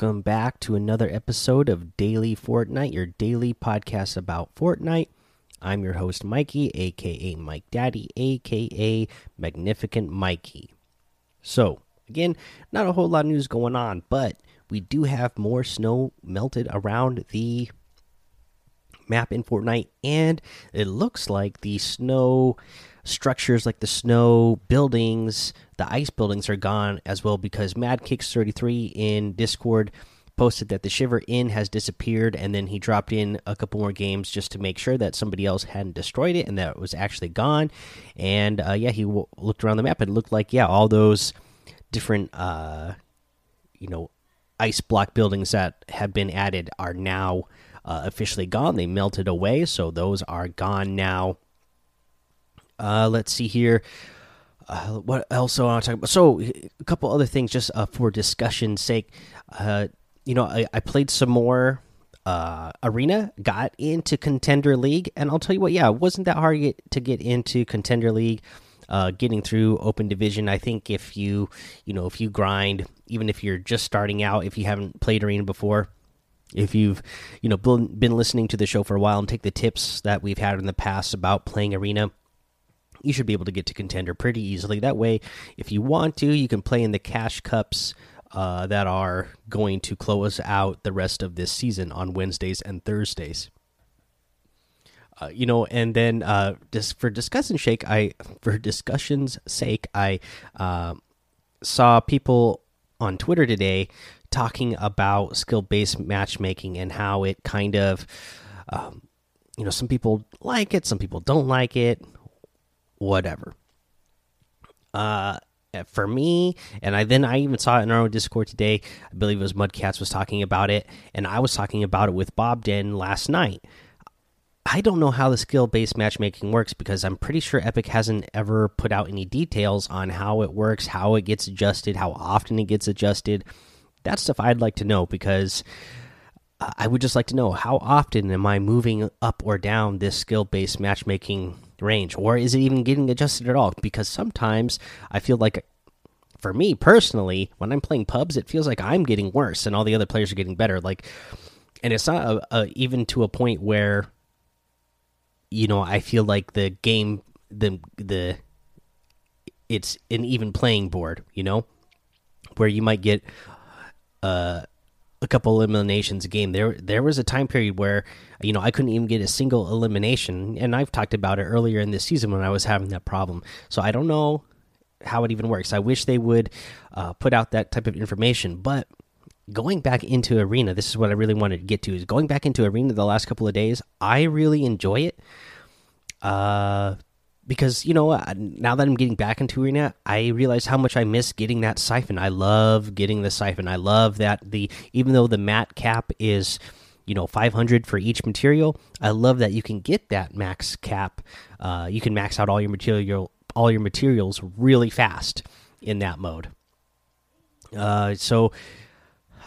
Welcome back to another episode of Daily Fortnite, your daily podcast about Fortnite. I'm your host, Mikey, aka Mike Daddy, aka Magnificent Mikey. So, again, not a whole lot of news going on, but we do have more snow melted around the map in Fortnite, and it looks like the snow structures, like the snow buildings, the ice buildings, are gone as well because Mad Kicks 33 in Discord posted that the Shiver Inn has disappeared, and then he dropped in a couple more games just to make sure that somebody else hadn't destroyed it and that it was actually gone. And uh, yeah, he looked around the map and looked like yeah, all those different uh, you know ice block buildings that have been added are now uh, officially gone. They melted away, so those are gone now. Uh, let's see here. Uh, what else I want to talk about? So, a couple other things just uh, for discussion's sake. Uh, you know, I, I, played some more uh, Arena, got into Contender League, and I'll tell you what, yeah, it wasn't that hard to get, to get into Contender League. Uh, getting through open division i think if you you know if you grind even if you're just starting out if you haven't played arena before if you've you know been listening to the show for a while and take the tips that we've had in the past about playing arena you should be able to get to contender pretty easily. That way if you want to you can play in the cash cups uh, that are going to close out the rest of this season on wednesdays and thursdays. Uh, you know and then uh, just for discussion sake i for discussion's sake i uh, saw people on twitter today talking about skill based matchmaking and how it kind of, um, you know, some people like it, some people don't like it, whatever. Uh, for me, and I then I even saw it in our own Discord today. I believe it was Mudcats was talking about it, and I was talking about it with Bob Den last night. I don't know how the skill based matchmaking works because I'm pretty sure Epic hasn't ever put out any details on how it works, how it gets adjusted, how often it gets adjusted that's stuff I'd like to know because I would just like to know how often am I moving up or down this skill based matchmaking range, or is it even getting adjusted at all? Because sometimes I feel like, for me personally, when I'm playing pubs, it feels like I'm getting worse and all the other players are getting better. Like, and it's not a, a, even to a point where, you know, I feel like the game, the the, it's an even playing board. You know, where you might get uh, a couple eliminations a game. There there was a time period where you know I couldn't even get a single elimination, and I've talked about it earlier in this season when I was having that problem. So I don't know how it even works. I wish they would uh, put out that type of information, but going back into arena this is what i really wanted to get to is going back into arena the last couple of days i really enjoy it uh because you know now that I'm getting back into arena, I realize how much I miss getting that siphon. I love getting the siphon. I love that the even though the mat cap is you know 500 for each material, I love that you can get that max cap. Uh, you can max out all your material all your materials really fast in that mode. Uh, so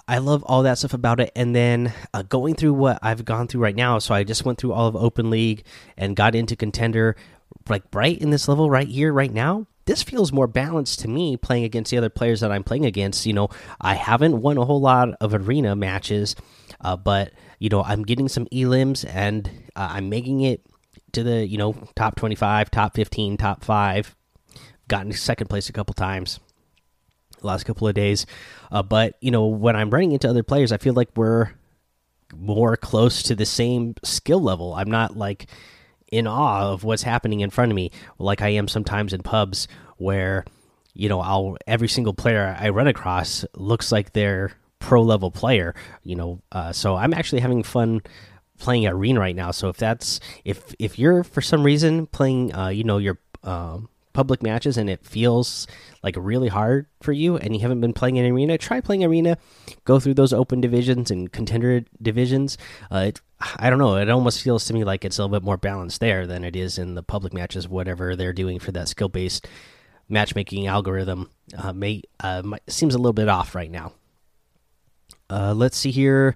I love all that stuff about it. And then uh, going through what I've gone through right now, so I just went through all of Open League and got into Contender like right in this level right here right now this feels more balanced to me playing against the other players that i'm playing against. You know i haven't won a whole lot of arena matches uh, but you know i'm getting some elims and uh, i'm making it to the you know top 25 top 15 top 5 gotten second place a couple times last couple of days. Uh, but you know when i'm running into other players i feel like we're more close to the same skill level. I'm not like in awe of what's happening in front of me, like I am sometimes in pubs where you know I'll every single player I run across looks like they're pro level player. You know, uh, so I'm actually having fun playing arena right now. So if that's if if you're for some reason playing, uh, you know, your um, public matches and it feels like really hard for you and you haven't been playing in arena try playing arena go through those open divisions and contender divisions uh, it, i don't know. It almost feels to me like it's a little bit more balanced there than it is in the public matches whatever they're doing for that skill based matchmaking algorithm. Uh, may uh, seems a little bit off right now. Uh, let's see here.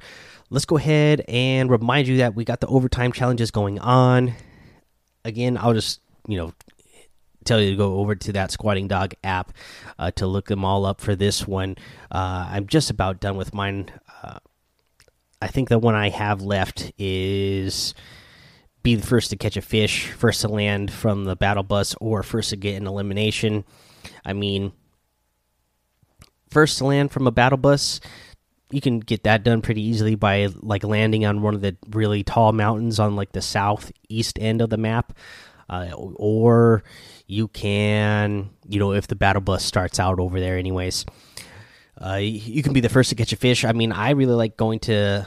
Let's go ahead and remind you that we got the overtime challenges going on. Again i'll just you know tell you to go over to that Squatting Dog app uh, to look them all up for this one. Uh, I'm just about done with mine. I think the one I have left is be the first to catch a fish, first to land from the battle bus, or first to get an elimination. I mean, first to land from a battle bus, you can get that done pretty easily by like landing on one of the really tall mountains on like the southeast end of the map. Uh, or you can, you know, if the battle bus starts out over there, anyways, uh, you can be the first to catch a fish. I mean, I really like going to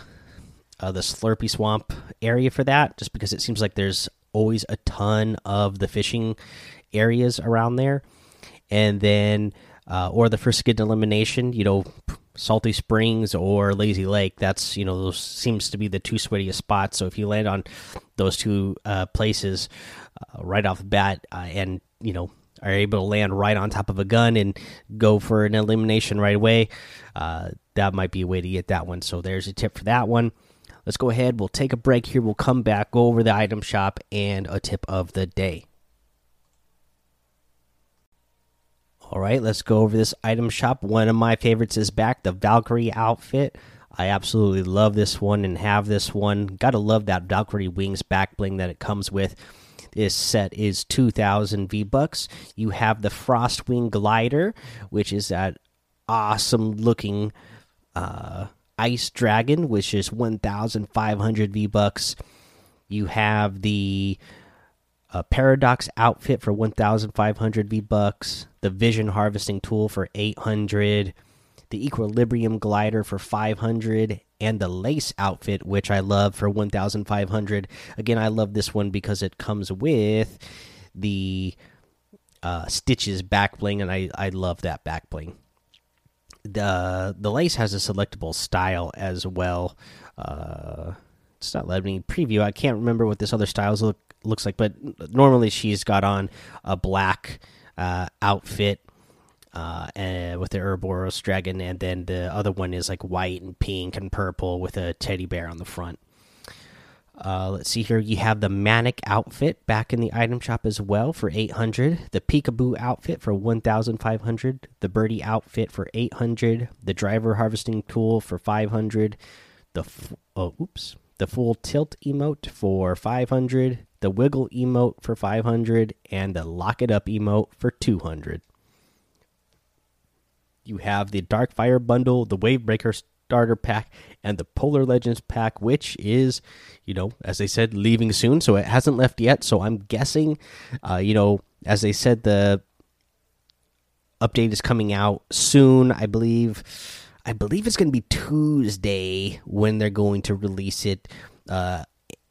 uh, the Slurpy Swamp area for that, just because it seems like there's always a ton of the fishing areas around there. And then, uh, or the first get elimination, you know, Salty Springs or Lazy Lake. That's you know those seems to be the two sweatiest spots. So if you land on those two uh, places uh, right off the bat, uh, and you know are able to land right on top of a gun and go for an elimination right away, uh, that might be a way to get that one. So there's a tip for that one. Let's go ahead. We'll take a break here. We'll come back, go over the item shop, and a tip of the day. All right, let's go over this item shop. One of my favorites is back the Valkyrie outfit. I absolutely love this one and have this one. Gotta love that Valkyrie wings back bling that it comes with. This set is 2,000 V bucks. You have the Frostwing glider, which is that awesome looking uh, ice dragon, which is 1,500 V bucks. You have the uh, paradox outfit for 1,500 V bucks. The vision harvesting tool for 800. The equilibrium glider for 500 and the lace outfit which i love for 1500 again i love this one because it comes with the uh, stitches back bling and i i love that back bling. The the lace has a selectable style as well. Uh it's not letting me preview. I can't remember what this other styles look looks like but normally she's got on a black uh outfit uh, and with the Ouroboros dragon, and then the other one is like white and pink and purple with a teddy bear on the front. Uh, let's see here. You have the Manic outfit back in the item shop as well for 800. The Peekaboo outfit for 1,500. The Birdie outfit for 800. The Driver harvesting tool for 500. The oh, oops. The Full Tilt emote for 500. The Wiggle emote for 500, and the Lock It Up emote for 200. You have the Darkfire bundle, the Wavebreaker starter pack, and the Polar Legends pack, which is, you know, as they said, leaving soon. So it hasn't left yet. So I'm guessing, uh, you know, as they said, the update is coming out soon. I believe. I believe it's going to be Tuesday when they're going to release it. Uh,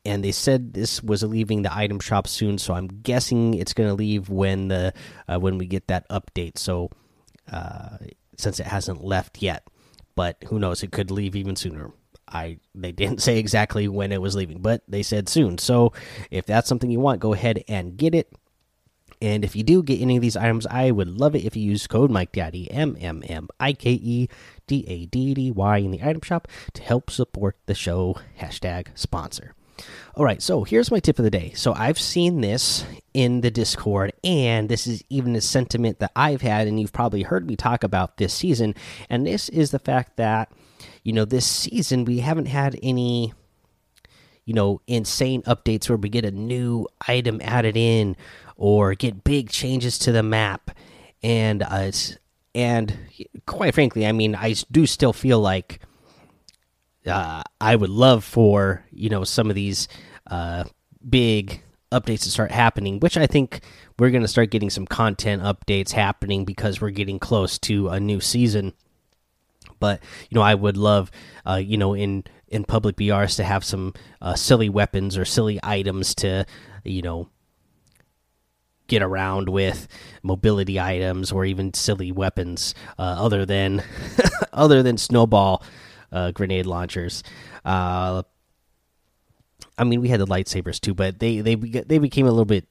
and they said this was leaving the item shop soon, so I'm guessing it's going to leave when the uh, when we get that update. So uh, since it hasn't left yet. But who knows? It could leave even sooner. I they didn't say exactly when it was leaving, but they said soon. So if that's something you want, go ahead and get it. And if you do get any of these items, I would love it if you use code Mike Daddy M M M I K E D A D D Y in the item shop to help support the show. Hashtag sponsor. All right, so here's my tip of the day. So I've seen this in the Discord, and this is even a sentiment that I've had, and you've probably heard me talk about this season. And this is the fact that, you know, this season we haven't had any, you know, insane updates where we get a new item added in or get big changes to the map. And, uh, and quite frankly, I mean, I do still feel like uh, I would love for you know some of these uh, big updates to start happening, which I think we're going to start getting some content updates happening because we're getting close to a new season. But you know, I would love, uh, you know, in in public BRs to have some uh, silly weapons or silly items to, you know, get around with mobility items or even silly weapons uh, other than other than snowball uh, grenade launchers. Uh, I mean, we had the lightsabers too, but they they they became a little bit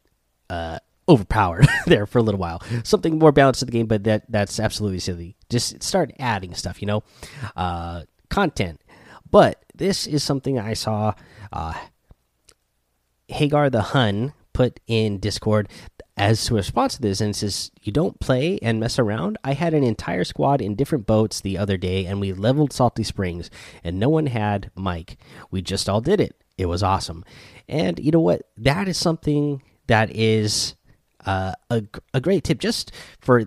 uh, overpowered there for a little while. Something more balanced to the game, but that that's absolutely silly. Just start adding stuff, you know, uh, content. But this is something I saw uh, Hagar the Hun put in Discord. As to response to this, and says, You don't play and mess around. I had an entire squad in different boats the other day, and we leveled Salty Springs, and no one had mic. We just all did it. It was awesome. And you know what? That is something that is uh, a, a great tip just for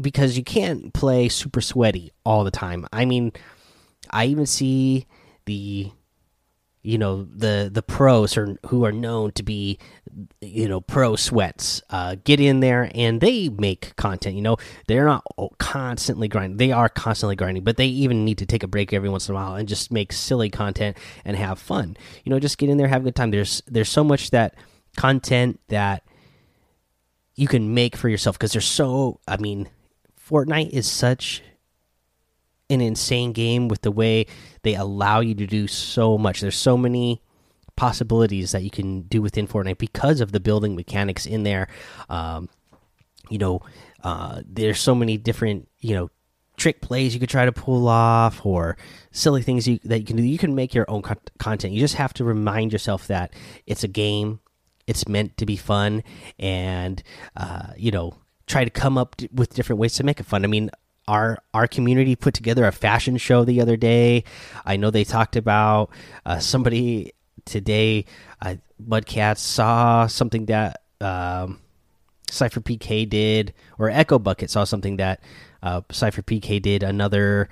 because you can't play super sweaty all the time. I mean, I even see the you know the the pros are, who are known to be you know pro sweats. Uh, get in there and they make content you know they're not constantly grinding. They are constantly grinding but they even need to take a break every once in a while and just make silly content and have fun. You know just get in there have a good time. There's there's so much that content that you can make for yourself because there's so i mean fortnite is such an insane game with the way they allow you to do so much. There's so many possibilities that you can do within Fortnite because of the building mechanics in there. Um, you know, uh, there's so many different you know trick plays you could try to pull off or silly things you, that you can do. You can make your own co content. You just have to remind yourself that it's a game. It's meant to be fun, and uh, you know, try to come up with different ways to make it fun. I mean, our our community put together a fashion show the other day. I know they talked about uh, somebody today. Uh, Mudcats saw something that um, Cipher PK did, or Echo Bucket saw something that uh, Cipher PK did. Another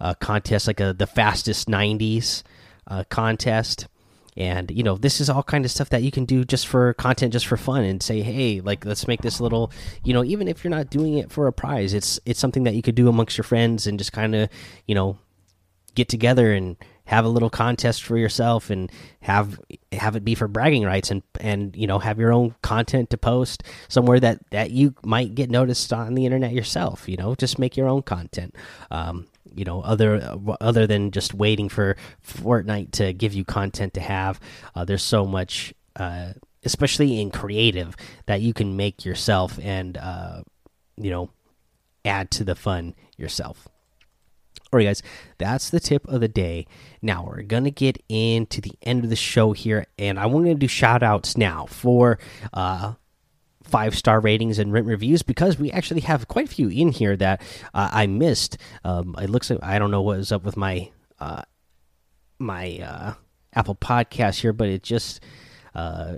uh, contest, like a the fastest '90s uh, contest and you know this is all kind of stuff that you can do just for content just for fun and say hey like let's make this little you know even if you're not doing it for a prize it's it's something that you could do amongst your friends and just kind of you know get together and have a little contest for yourself and have have it be for bragging rights and and you know have your own content to post somewhere that that you might get noticed on the internet yourself you know just make your own content. Um, you know other other than just waiting for Fortnite to give you content to have. Uh, there's so much, uh, especially in creative, that you can make yourself and uh, you know add to the fun yourself. All right, guys, that's the tip of the day. Now we're gonna get into the end of the show here, and I want to do shout outs now for uh, five star ratings and written reviews because we actually have quite a few in here that uh, I missed. Um, it looks like I don't know what is up with my uh, my uh, Apple Podcast here, but it just uh,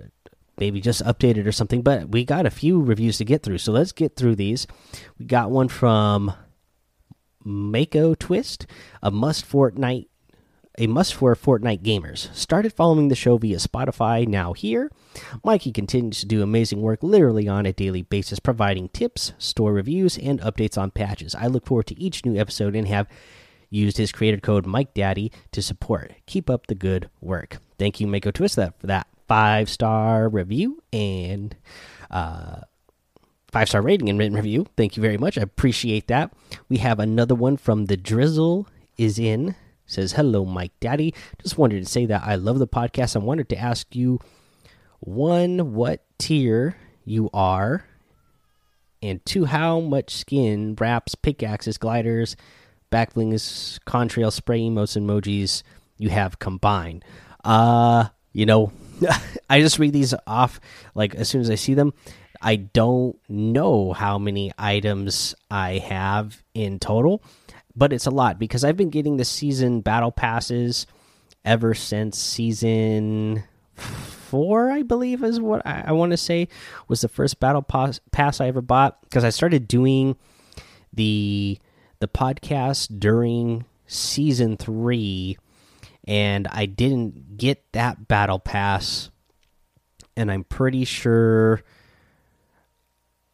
maybe just updated or something. But we got a few reviews to get through, so let's get through these. We got one from Mako Twist, a must Fortnite a must for Fortnite gamers. Started following the show via Spotify, now here. Mikey continues to do amazing work literally on a daily basis, providing tips, store reviews, and updates on patches. I look forward to each new episode and have used his creator code Mike Daddy to support. Keep up the good work. Thank you, Mako Twist, that for that five star review and uh, five star rating and written review. Thank you very much. I appreciate that. We have another one from the Drizzle is in says hello mike daddy. Just wanted to say that i love the podcast. I wanted to ask you one what tier you are and two how much skin wraps pickaxes gliders backblings contrail spray emotes emojis you have combined. Uh you know i just read these off like as soon as i see them. I don't know how many items i have in total but it's a lot because I've been getting the season battle passes ever since season four, I believe, is what I, I want to say was the first battle pass, pass I ever bought because I started doing the the podcast during season three, and I didn't get that battle pass, and I'm pretty sure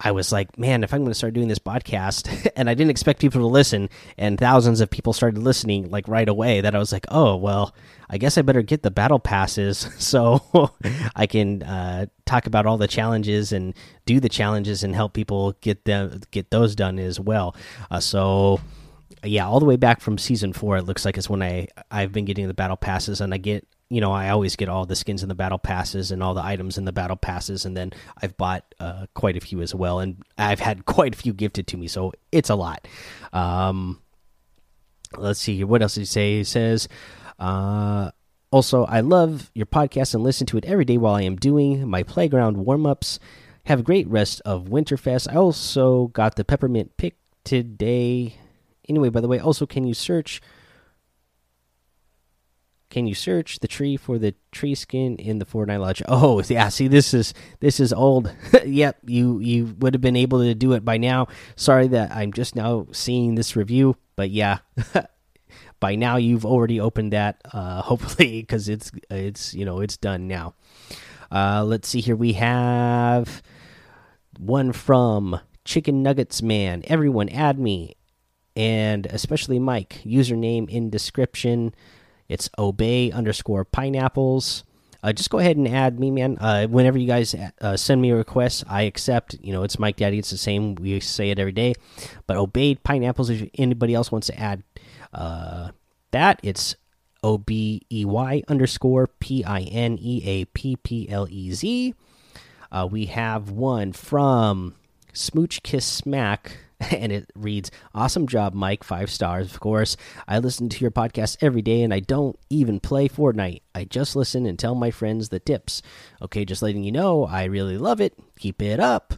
I was like, man, if I'm going to start doing this podcast, and I didn't expect people to listen, and thousands of people started listening like right away, that I was like, oh, well, I guess I better get the battle passes so I can uh, talk about all the challenges and do the challenges and help people get them get those done as well. Uh, so yeah, all the way back from season four, it looks like it's when I I've been getting the battle passes, and I get you know, I always get all the skins in the battle passes and all the items in the battle passes, and then I've bought uh, quite a few as well, and I've had quite a few gifted to me, so it's a lot. Um, let's see. What else did he say? He says, uh, also, I love your podcast and listen to it every day while I am doing my playground warm ups. Have a great rest of Winterfest. I also got the peppermint pick today. Anyway, by the way, also can you search can you search the tree for the tree skin in the Fortnite Lodge? Oh, yeah. See, this is this is old. yep, you you would have been able to do it by now. Sorry that I'm just now seeing this review, but yeah, by now you've already opened that. Uh, hopefully, because it's it's you know it's done now. Uh, let's see here. We have one from Chicken Nuggets Man. Everyone, add me, and especially Mike. Username in description. It's obey underscore pineapples. Uh, just go ahead and add me, man. Uh, whenever you guys uh, send me a request, I accept. You know, it's Mike Daddy. It's the same. We say it every day. But obeyed pineapples. If anybody else wants to add uh, that, it's O B E Y underscore P I N E A P P L E Z. Uh, we have one from Smooch Kiss Smack and it reads awesome job mike. Five stars of course. I listen to your podcast every day and i don't even play fortnite. I just listen and tell my friends the tips. Okay just letting you know i really love it. Keep it up.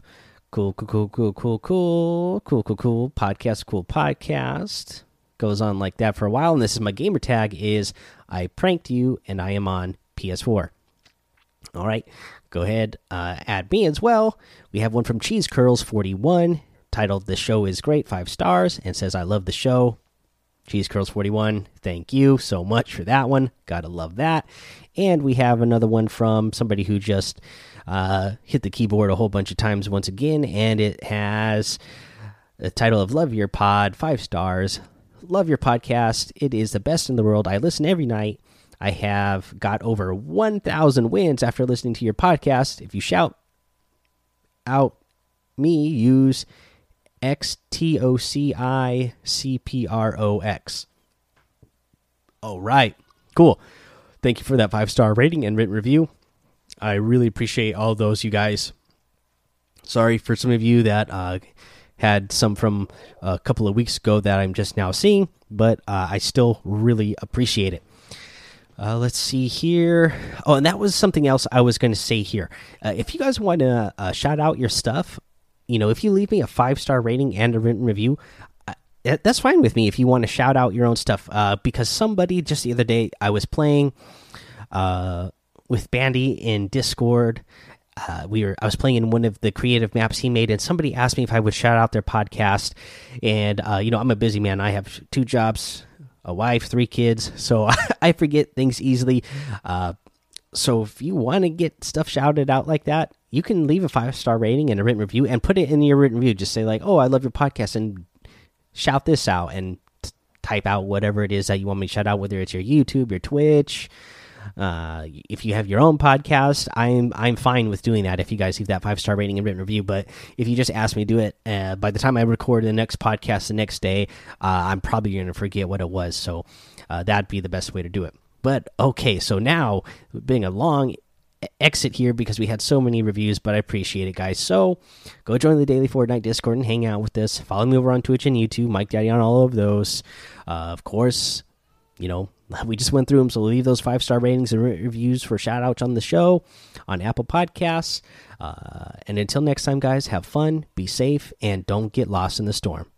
Cool cool cool cool cool cool cool cool cool. Podcast cool podcast. Goes on like that for a while. And this is my gamer tag is i pranked you and i am on ps4 all right go ahead uh, add me as well. We have one from cheese curls 41 titled "The Show Is Great," five stars, and says, "I love the show." Cheese Curls 41, thank you so much for that one. Gotta love that. And we have another one from somebody who just uh, hit the keyboard a whole bunch of times once again, and it has the title of Love Your Pod, five stars. Love your podcast. It is the best in the world. I listen every night. I have got over 1,000 wins after listening to your podcast. If you shout out me, use X T O C I C P R O X. All right. Cool. Thank you for that five star rating and written review. I really appreciate all those, you guys. Sorry for some of you that uh, had some from a couple of weeks ago that I'm just now seeing, but uh, I still really appreciate it. Uh, let's see here. Oh, and that was something else I was going to say here. Uh, if you guys want to uh, shout out your stuff, you know, if you leave me a five star rating and a written review, that's fine with me if you want to shout out your own stuff. Uh, because somebody just the other day, I was playing uh, with Bandy in Discord. Uh, we were I was playing in one of the creative maps he made, and somebody asked me if I would shout out their podcast. And uh, you know, I'm a busy man. I have two jobs, a wife, three kids, so I forget things easily. Uh, so if you want to get stuff shouted out like that, you can leave a five star rating and a written review and put it in your written review. Just say like, "Oh, I love your podcast," and shout this out and type out whatever it is that you want me to shout out, whether it's your YouTube, your Twitch. Uh, if you have your own podcast, I'm I'm fine with doing that. If you guys leave that five star rating and written review, but if you just ask me to do it, uh, by the time I record the next podcast the next day, uh, I'm probably going to forget what it was. So uh, that'd be the best way to do it. But okay, so now being a long exit here because we had so many reviews, but I appreciate it, guys. So go join the Daily Fortnite Discord and hang out with us. Follow me over on Twitch and YouTube, Mike Daddy on all of those. Uh, of course, you know, we just went through them, so leave those five star ratings and reviews for shout outs on the show on Apple Podcasts. Uh, and until next time, guys, have fun, be safe, and don't get lost in the storm.